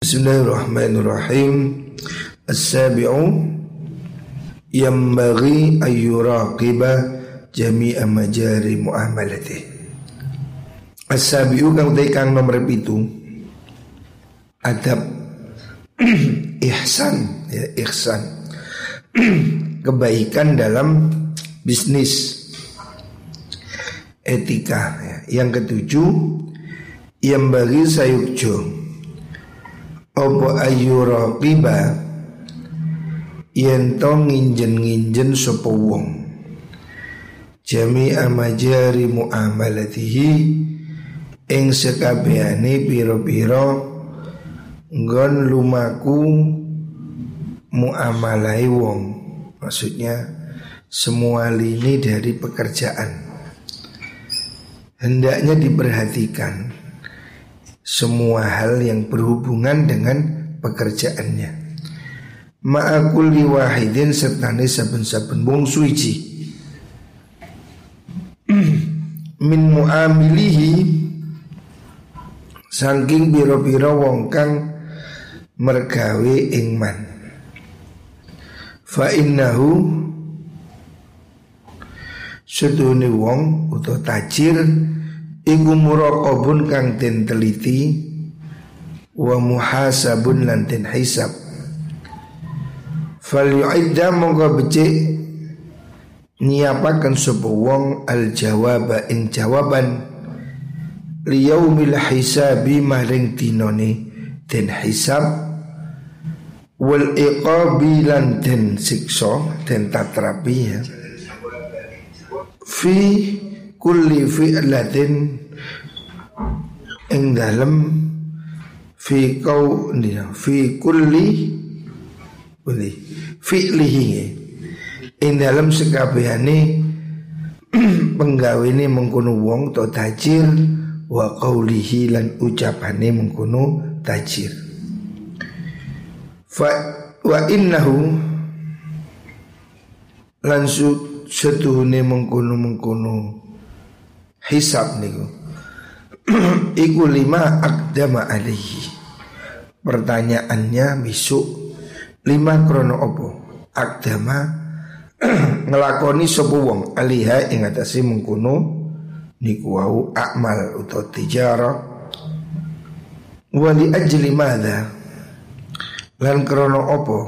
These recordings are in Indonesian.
Bismillahirrahmanirrahim. As-sabi'u Yambagi ayyuraqiba jami'a majari mu'amalatih As-sabi'u kang kang nomor itu Adab. Ihsan. Ya, Ihsan. Kebaikan dalam bisnis. Etika. Ya. Yang ketujuh bagi sayukjo Opo ayuro kiba Yen to nginjen-nginjen sopo wong? Jami amajari mu'amalatihi Ing sekabehane piro-piro Ngon lumaku muamalai wong. Maksudnya semua lini dari pekerjaan. Hendaknya diperhatikan semua hal yang berhubungan dengan pekerjaannya. Ma'akuli wahidin sertane saben-saben wong suci min muamilihi saking biro-biro wong kang mergawe ingman fa innahu Sedune wong utawa tajir iku muraqabun kang den teliti wa muhasabun lan den hisab. Fal yu'idda monggo becik nyiapaken sapa wong al jawaba ing jawaban liyaumil hisabi maring dinone den hisab wal iqabi lan den siksa den tatrapi ya fi kulli fi'latin ing dalem fi kau fi kulli boleh fi'lihi. Ing dalem sekabehane penggawene mengkono wong to tajir wa qaulihi lan ucapane mengkono tajir. Fa wa innahu lan setuhune mengkono mengkono hisab niku. Iku lima akdama alihi pertanyaannya besok lima krono opo? Akdama ngelakoni sopo wong? Aliha ing atase mengkono niku akmal utawa tijara wali ajli madha? Lan krono opo?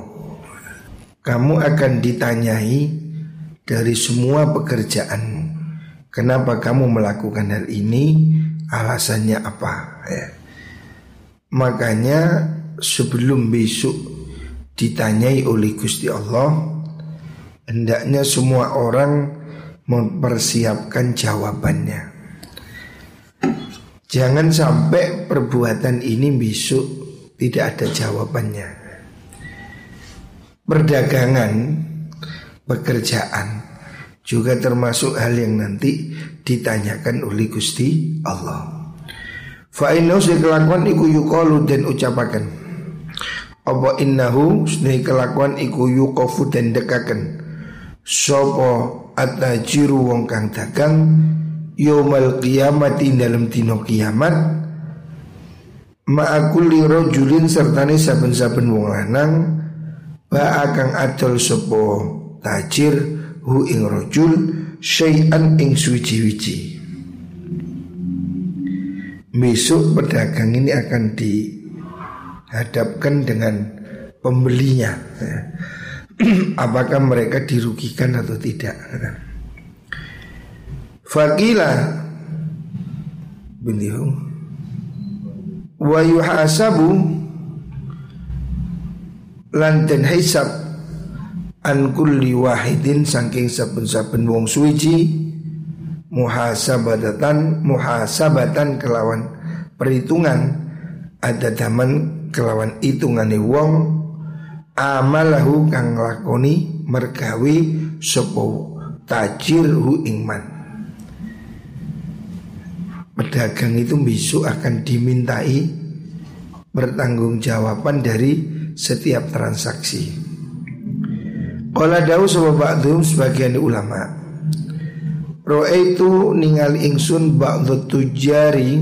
Kamu akan ditanyai dari semua pekerjaanmu. Kenapa kamu melakukan hal ini? Alasannya apa? Ya. Makanya sebelum besok ditanyai oleh Gusti Allah, hendaknya semua orang mempersiapkan jawabannya. Jangan sampai perbuatan ini besok tidak ada jawabannya. Perdagangan pekerjaan juga termasuk hal yang nanti ditanyakan oleh Gusti Allah. Fa innahu kelakuan iku yuqalu dan ucapaken. Apa innahu sunai kelakuan iku yuqafu dan dekaken. Sopo atajiru wong kang dagang yaumal qiyamati dalam dino kiamat ma'akulli rojulin sertane saben-saben wong lanang ba akang adol sopo tajir hu ing rojul syai'an ing suci-wici Besok pedagang ini akan dihadapkan dengan pembelinya. Apakah mereka dirugikan atau tidak? Fakila Beliau Wa yuhasabu Lanten hisab an kulli wahidin saking saben-saben wong suci muhasabatan muhasabatan kelawan perhitungan ada daman kelawan hitungane wong amalahu kang lakoni mergawi sopo tajir hu ingman pedagang itu besok akan dimintai pertanggungjawaban dari setiap transaksi. Kala dawu sama ba'dhum sebagian ulama. Itu ningali ingsun ba'dhu tujari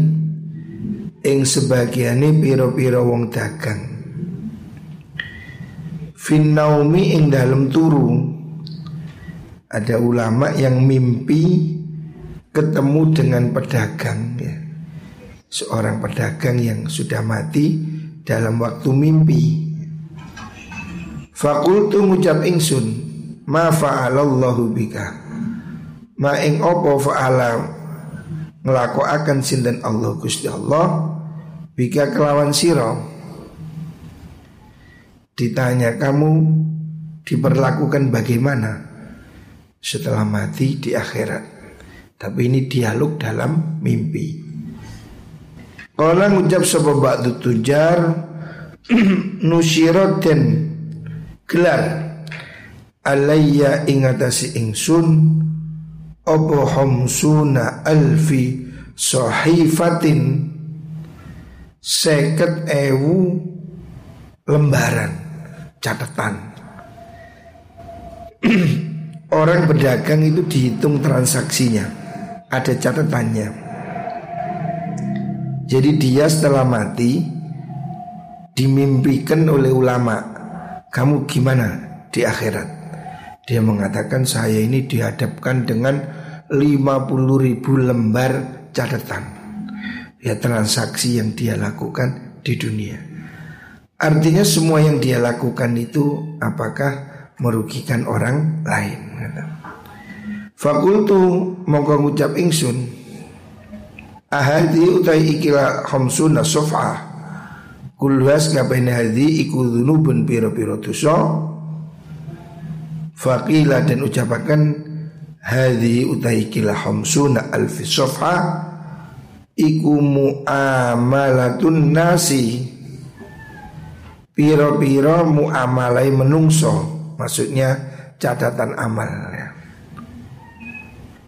ing sebagiane piro-piro wong dagang. Finnaumi ing dalam turu. Ada ulama yang mimpi ketemu dengan pedagang ya. Seorang pedagang yang sudah mati dalam waktu mimpi Fakultu ngucap ingsun Ma fa'alallahu bika? Ma ing opo fa'ala akan sinten Allah Gusti Allah? Bika kelawan siro ditanya kamu diperlakukan bagaimana setelah mati di akhirat? Tapi ini dialog dalam mimpi. Kala ngucap sebab ba'du tujar Nusyirat dan gelar. Alayya ingatasi ingsun apa hamsuna alfi sahifatin seket ewu lembaran catatan. Orang berdagang itu dihitung transaksinya ada catatannya. Jadi dia setelah mati dimimpikan oleh ulama kamu gimana di akhirat? Dia mengatakan saya ini dihadapkan dengan 50 ribu lembar catatan. Ya transaksi yang dia lakukan di dunia. Artinya semua yang dia lakukan itu Apakah merugikan orang lain? Fakultu mongko ngucap ingsun. Ahadi utai ikila homsuna sofa Kulwas ngapain hadi iku dunubun piro-piro tuso Faqila dan ucapakan Hadhi utai kila homsuna alfi sofha Iku mu'amalatun nasi Piro-piro mu'amalai menungso Maksudnya catatan amal.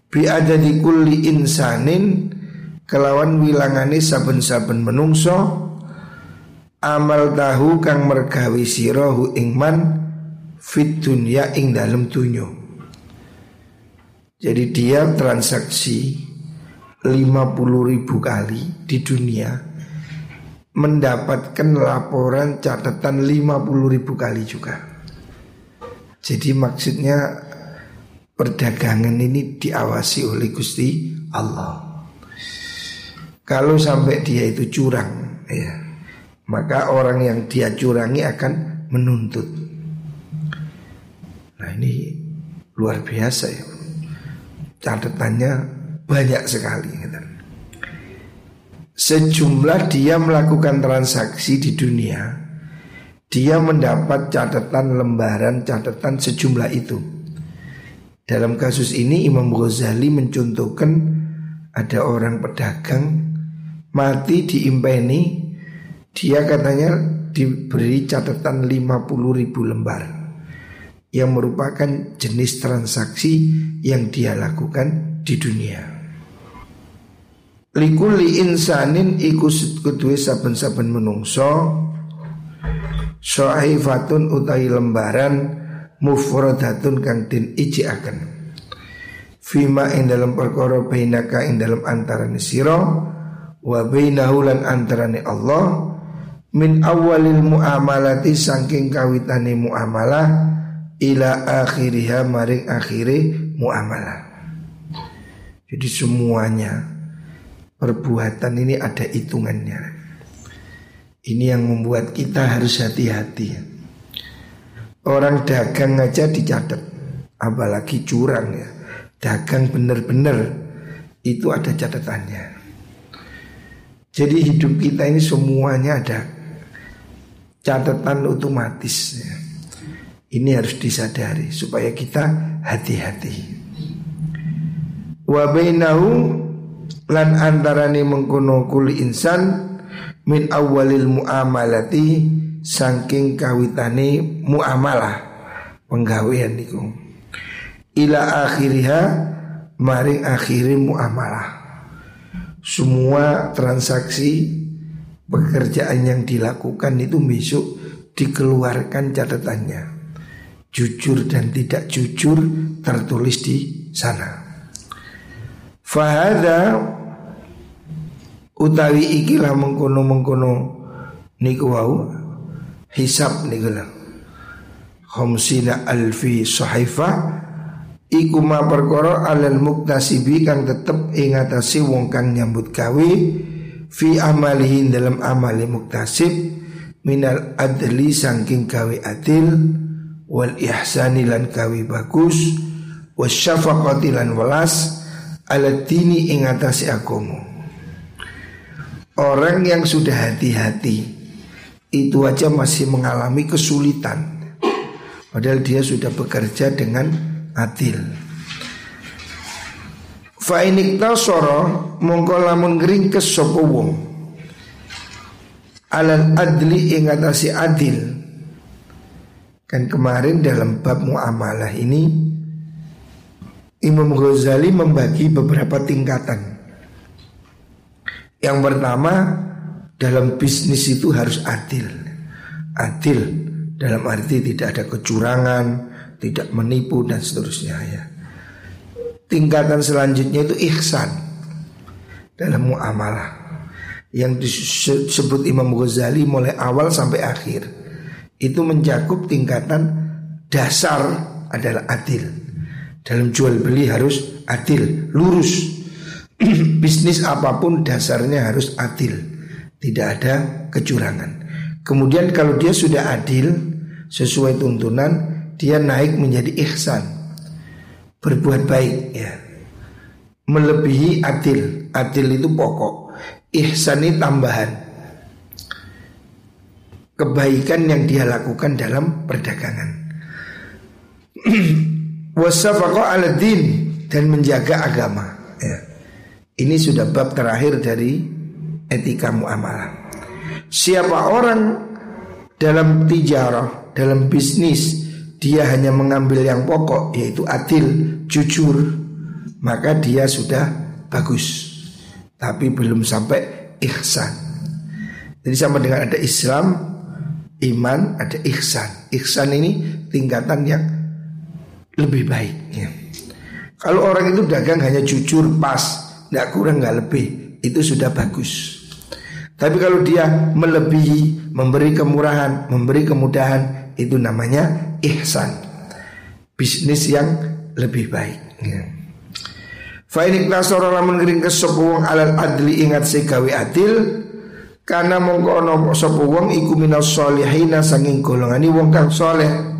Bi ada di kulli insanin Kelawan wilangani saben-saben menungso Amal tahu kang mergawi sirohu ingman fit dunia ing dalam dunyo. Jadi dia transaksi 50 ribu kali di dunia mendapatkan laporan catatan 50 ribu kali juga. Jadi maksudnya perdagangan ini diawasi oleh Gusti Allah. Kalau sampai dia itu curang, ya, maka orang yang dia curangi akan menuntut. Nah ini luar biasa ya Catatannya banyak sekali gitu. Sejumlah dia melakukan transaksi di dunia Dia mendapat catatan lembaran catatan sejumlah itu Dalam kasus ini Imam Ghazali mencontohkan Ada orang pedagang Mati diimpeni Dia katanya diberi catatan 50 ribu lembar yang merupakan jenis transaksi yang dia lakukan di dunia. Likuli insanin iku kudue saben-saben menungso Sohifatun utai lembaran mufrodatun kang din akan Fima ing dalam perkara bainaka ing dalam antarane sira wa bainahu lan antarane Allah min awalil muamalati saking kawitane muamalah ila akhiriha maring akhiri muamalah. Jadi semuanya perbuatan ini ada hitungannya. Ini yang membuat kita harus hati-hati. Orang dagang aja dicatat, apalagi curang ya. Dagang bener-bener itu ada catatannya. Jadi hidup kita ini semuanya ada catatan otomatis ya. Ini harus disadari supaya kita hati-hati. Wa bainahu lan antarane mengkono kuli insan min awalil muamalati saking kawitane muamalah penggawean niku ila akhiriha maring akhiri muamalah semua transaksi pekerjaan yang dilakukan itu besok dikeluarkan catatannya jujur dan tidak jujur tertulis di sana. Fahada utawi ikilah mengkono-mengkono niku wau hisab niku lah khamsina alfi sahifah iku ma perkara alal muktasibi kang tetep ing atase wong kang nyambut gawe fi amalihin dalam amali muktasib minal adli sangking gawe adil wal ihsani lan gawe bagus wasyafaqati lan welas ala dini ing atase agama orang yang sudah hati-hati itu aja masih mengalami kesulitan. Padahal dia sudah bekerja dengan adil Fa inikta soro mongko lamun ngring sapa wong alal adli ing atase adil. Kan kemarin dalam bab muamalah ini Imam Ghazali membagi beberapa tingkatan. Yang pertama dalam bisnis itu harus adil. Adil dalam arti tidak ada kecurangan, tidak menipu dan seterusnya ya. Tingkatan selanjutnya itu ihsan dalam muamalah yang disebut Imam Ghazali mulai awal sampai akhir itu mencakup tingkatan dasar adalah adil. Dalam jual beli harus adil, lurus. Bisnis apa pun dasarnya harus adil. Tidak ada kecurangan. Kemudian kalau dia sudah adil sesuai tuntunan, dia naik menjadi ihsan berbuat baik ya. Melebihi adil. Adil itu pokok. Ihsan ini tambahan. Kebaikan yang dia lakukan dalam perdagangan. Din. Dan menjaga agama ya. ini sudah bab terakhir dari etika muamalah. Siapa orang dalam tijarah dalam bisnis dia hanya mengambil yang pokok yaitu adil, jujur, maka dia sudah bagus. Tapi belum sampai ihsan. Jadi sama dengan ada Islam, iman, ada ihsan. Ihsan ini tingkatan yang lebih baik. Ya. Kalau orang itu dagang hanya jujur, pas, nggak kurang, nggak lebih, itu sudah bagus. Tapi kalau dia melebihi, memberi kemurahan, memberi kemudahan, itu namanya ihsan bisnis yang lebih baik ya. Fa ini nasara lamun ngring kesapa wong alal adli ingat se gawe adil karena mongko ana sapa wong iku minas solihina sanging golongane wong kang soleh.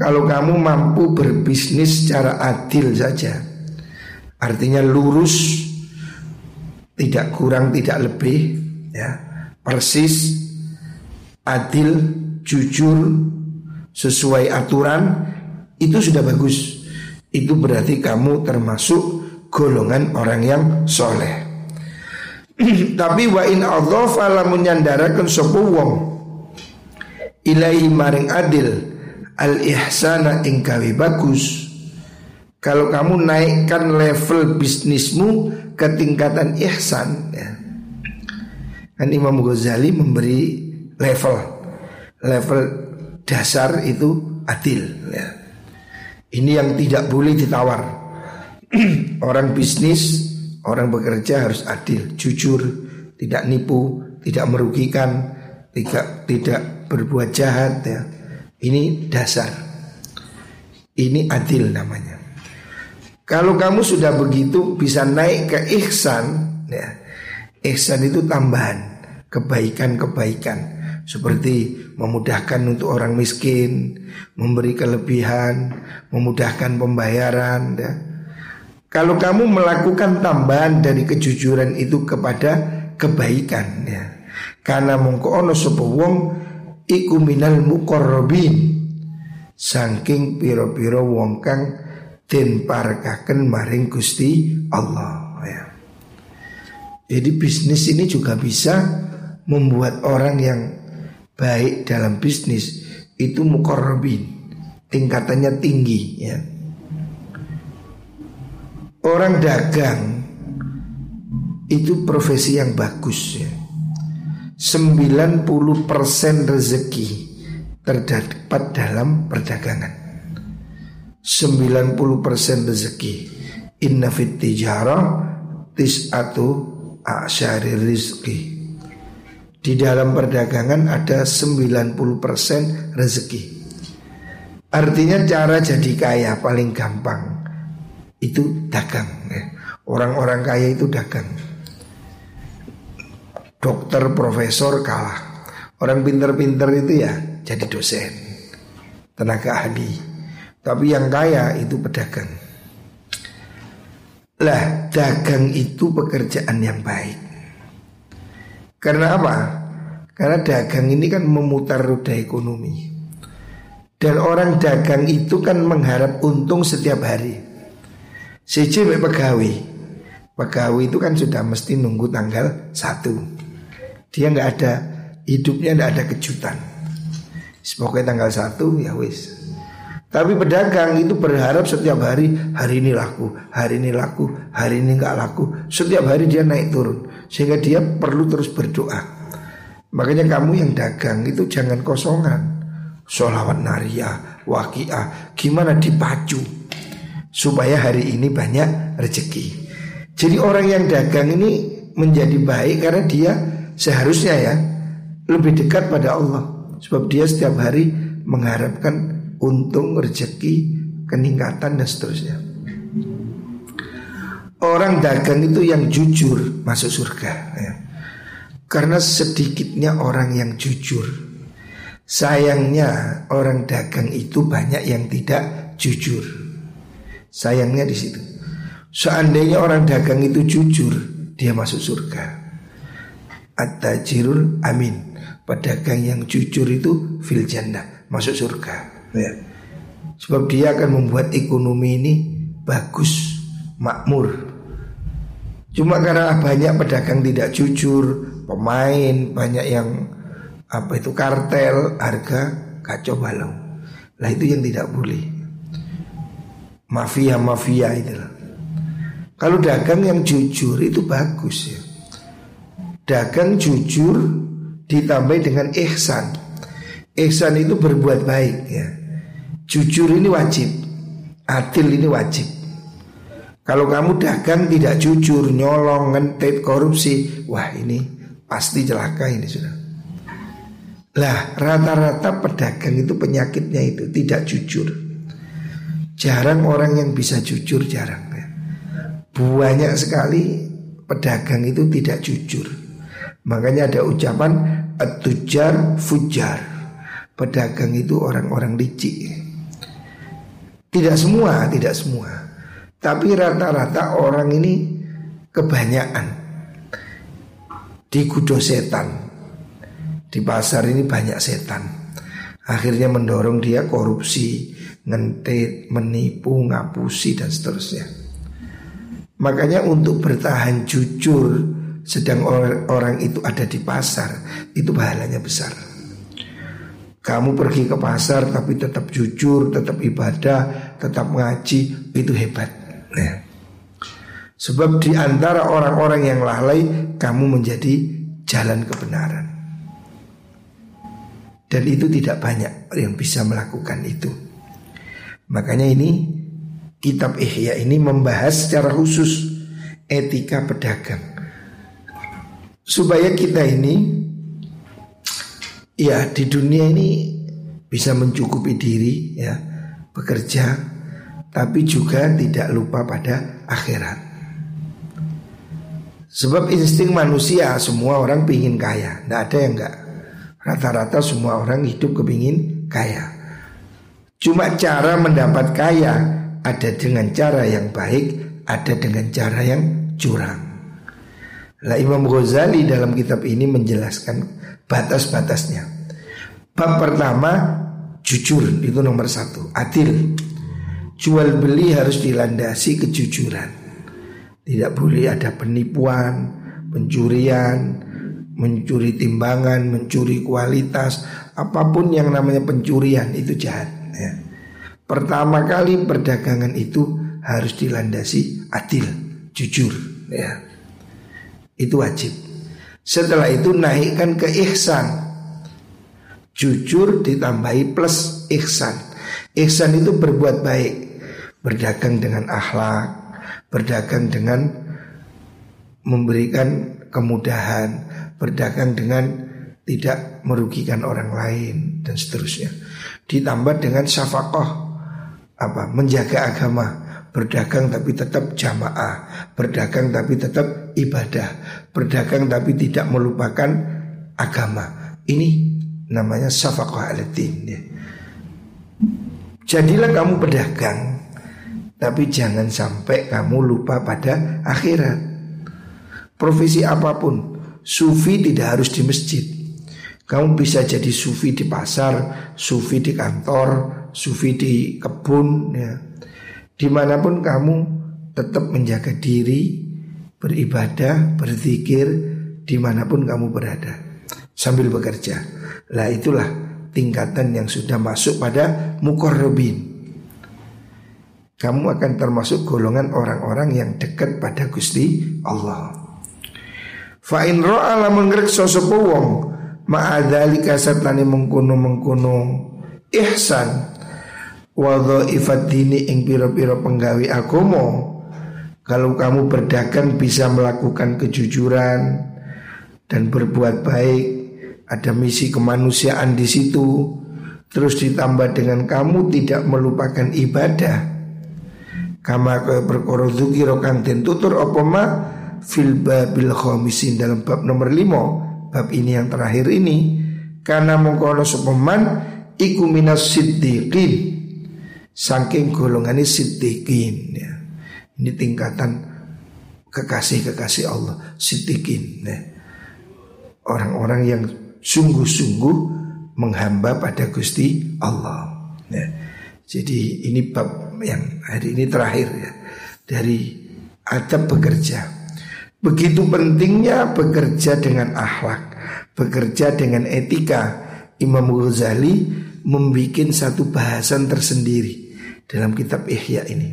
Kalau kamu mampu berbisnis secara adil saja Artinya lurus Tidak kurang tidak lebih ya Persis Adil Jujur sesuai aturan itu sudah bagus. Itu berarti kamu termasuk golongan orang yang soleh. Tapi wa in adhafa lamun nyandaraken sapa wong ilahi maring adil al ihsana ing bagus. Kalau kamu naikkan level bisnismu ke tingkatan ihsan ya. Kan Imam Ghazali memberi level level dasar itu adil ya. Ini yang tidak boleh ditawar Orang bisnis, orang bekerja harus adil, jujur, tidak nipu, tidak merugikan, tidak tidak berbuat jahat ya. Ini dasar. Ini adil namanya. Kalau kamu sudah begitu bisa naik ke ihsan ya. Ihsan itu tambahan kebaikan-kebaikan seperti memudahkan untuk orang miskin, memberi kelebihan, memudahkan pembayaran. Ya. Kalau kamu melakukan tambahan dari kejujuran itu kepada kebaikan, ya. karena mongko ono iku minal muqarrabin saking piro-piro wong kang den parakaken maring Gusti Allah ya. Jadi bisnis ini juga bisa membuat orang yang baik dalam bisnis itu mukorrobin tingkatannya tinggi ya. Orang dagang itu profesi yang bagus ya. 90% rezeki terdapat dalam perdagangan. 90% rezeki. Inna fit tijarah tis'atu asyari rizki Di dalam perdagangan ada 90% rezeki. Artinya cara jadi kaya paling gampang Itu dagang ya. Orang-orang kaya itu dagang. Dokter, profesor kalah. Orang pinter-pinter itu ya jadi dosen Tenaga ahli. Tapi yang kaya itu pedagang. Lah dagang itu pekerjaan yang baik Karena apa? Karena dagang ini kan memutar roda ekonomi. Dan orang dagang itu kan mengharap untung setiap hari. Sejak pegawai. Pegawai itu kan sudah mesti nunggu tanggal satu. Dia nggak ada Hidupnya nggak ada kejutan. Pokoknya tanggal satu ya wis. Tapi pedagang itu berharap setiap hari hari ini laku, hari ini laku, hari ini nggak laku. Setiap hari dia naik turun sehingga dia perlu terus berdoa. Makanya kamu yang dagang itu jangan kosongan. Sholawat naria, wakiah, gimana dipacu supaya hari ini banyak rezeki. Jadi orang yang dagang ini menjadi baik karena dia seharusnya ya lebih dekat pada Allah. Sebab dia setiap hari mengharapkan untung, rezeki, keningkatan dan seterusnya. Orang dagang itu yang jujur masuk surga ya. Karena sedikitnya orang yang jujur Sayangnya orang dagang itu banyak yang tidak jujur Sayangnya di situ Seandainya orang dagang itu jujur Dia masuk surga At-tajirul amin Pedagang yang jujur itu fil jannah Masuk surga ya. Sebab dia akan membuat ekonomi ini bagus, makmur. Cuma karena banyak pedagang tidak jujur, pemain banyak yang apa itu kartel, harga kacau balau. Lah itu yang tidak boleh. Mafia-mafia itu Kalau dagang yang jujur itu bagus ya. Dagang jujur ditambah dengan ihsan. Ihsan itu berbuat baik ya. Jujur ini wajib Adil ini wajib Kalau kamu dagang tidak jujur Nyolong, ngentit, korupsi Wah ini pasti celaka ini sudah. Lah rata-rata pedagang itu penyakitnya itu Tidak jujur. Jarang orang yang bisa jujur Jarang ya. Banyak sekali pedagang itu tidak jujur. Makanya ada ucapan Atujar fujar Pedagang itu orang-orang licik. Tidak semua, tidak semua. Tapi rata-rata orang ini kebanyakan digudo setan. Di pasar ini banyak setan. Akhirnya mendorong dia korupsi, ngentit, menipu, ngapusi dan seterusnya. Makanya untuk bertahan jujur sedang orang, itu ada di pasar itu pahalanya besar. Kamu pergi ke pasar tapi tetap jujur, tetap ibadah, tetap ngaji, itu hebat. Ya. Sebab di antara orang-orang yang lalai, kamu menjadi jalan kebenaran. Dan itu tidak banyak yang bisa melakukan itu. Makanya ini kitab Ihya ini membahas secara khusus etika pedagang. Supaya kita ini ya di dunia ini bisa mencukupi diri ya bekerja tapi juga tidak lupa pada akhirat. Sebab insting manusia semua orang pingin kaya, tidak ada yang enggak. Rata-rata semua orang hidup kepingin kaya. Cuma cara mendapat kaya ada dengan cara yang baik, ada dengan cara yang curang. Lah Imam Ghazali dalam kitab ini menjelaskan batas-batasnya. Bab pertama jujur itu nomor satu, adil. Jual beli harus dilandasi kejujuran. Tidak boleh ada penipuan, pencurian, mencuri timbangan, mencuri kualitas, apa pun yang namanya pencurian itu jahat. Ya. Pertama kali perdagangan itu harus dilandasi adil, jujur. Ya. Itu wajib. Setelah itu naikkan ke ihsan Jujur ditambahi plus ihsan Ihsan itu berbuat baik Berdagang dengan akhlak Berdagang dengan Memberikan kemudahan, berdagang dengan tidak merugikan orang lain dan seterusnya. Ditambah dengan syafakoh apa menjaga agama, berdagang tapi tetap jamaah, berdagang tapi tetap ibadah, berdagang tapi tidak melupakan agama. Ini namanya syafakoh alatin ya. Jadilah kamu pedagang Tapi jangan sampai kamu lupa pada akhirat. Profesi apa pun Sufi tidak harus di masjid. Kamu bisa jadi sufi di pasar Sufi di kantor Sufi di kebun ya. Di mana pun kamu tetap menjaga diri Beribadah, berzikir Di mana pun kamu berada. Sambil bekerja. Lah itulah tingkatan yang sudah masuk pada mukorrobin Kamu akan termasuk golongan orang-orang yang dekat pada Gusti Allah Fa'in ro'a lamun ngrekso sapa wong ma'adzalika satane mengkono-mengkono ihsan wa dhaifat dini ing pira-pira penggawe agama kalau kamu berdagang bisa melakukan kejujuran dan berbuat baik ada misi kemanusiaan di situ. Terus ditambah dengan kamu tidak melupakan ibadah. Kama kaya perkara dzukira kang den tutur apa ma fil babil khamisin dalam bab nomor 5 bab ini yang terakhir ini karena mengkono sepeman iku minas siddiqin saking golongan siddiqin ya. Ini tingkatan kekasih-kekasih Allah siddiqin ya. Orang-orang yang sungguh-sungguh menghamba pada Gusti Allah. Ya. Jadi ini bab yang hari ini terakhir ya dari adab bekerja. Begitu pentingnya bekerja dengan akhlak, bekerja dengan etika. Imam Ghazali membuat satu bahasan tersendiri dalam kitab Ihya ini.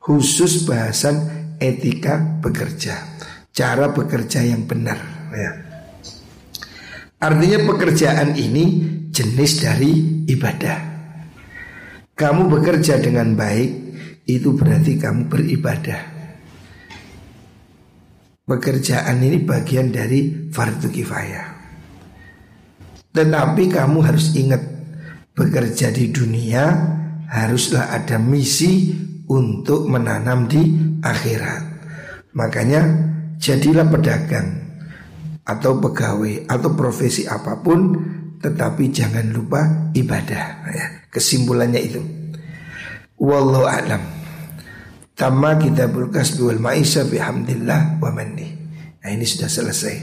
Khusus bahasan etika bekerja, cara bekerja yang benar ya. Artinya pekerjaan ini jenis dari ibadah. Kamu bekerja dengan baik itu berarti kamu beribadah. Pekerjaan ini bagian dari fardu kifayah. Tetapi kamu harus ingat bekerja di dunia haruslah ada misi untuk menanam di akhirat. Makanya jadilah pedagang atau pegawai atau profesi apa pun tetapi jangan lupa ibadah ya. Kesimpulannya itu. Wallahu a'lam. Tama kitabul kasbi wal ma'isha bihamdillah wa manni. Nah ini sudah selesai.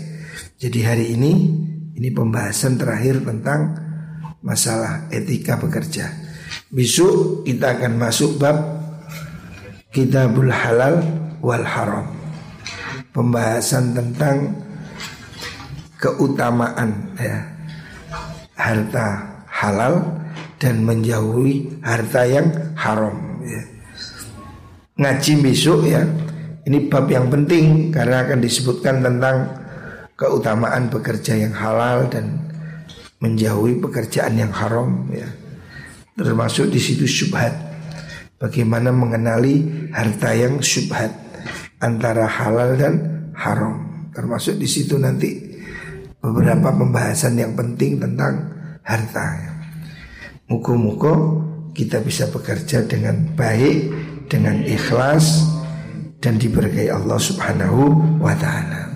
Jadi hari ini ini pembahasan terakhir tentang masalah etika bekerja. Besok kita akan masuk bab kitabul halal wal haram. Pembahasan tentang keutamaan ya harta halal dan menjauhi harta yang haram ya. Ngaji besok ya Ini bab yang penting karena akan disebutkan tentang keutamaan bekerja yang halal dan menjauhi pekerjaan yang haram ya. Termasuk di situ syubhat. Bagaimana mengenali harta yang syubhat antara halal dan haram. Termasuk di situ nanti beberapa pembahasan yang penting tentang harta. Muka-muka kita bisa bekerja dengan baik, dengan ikhlas dan diberkahi Allah Subhanahu wa taala.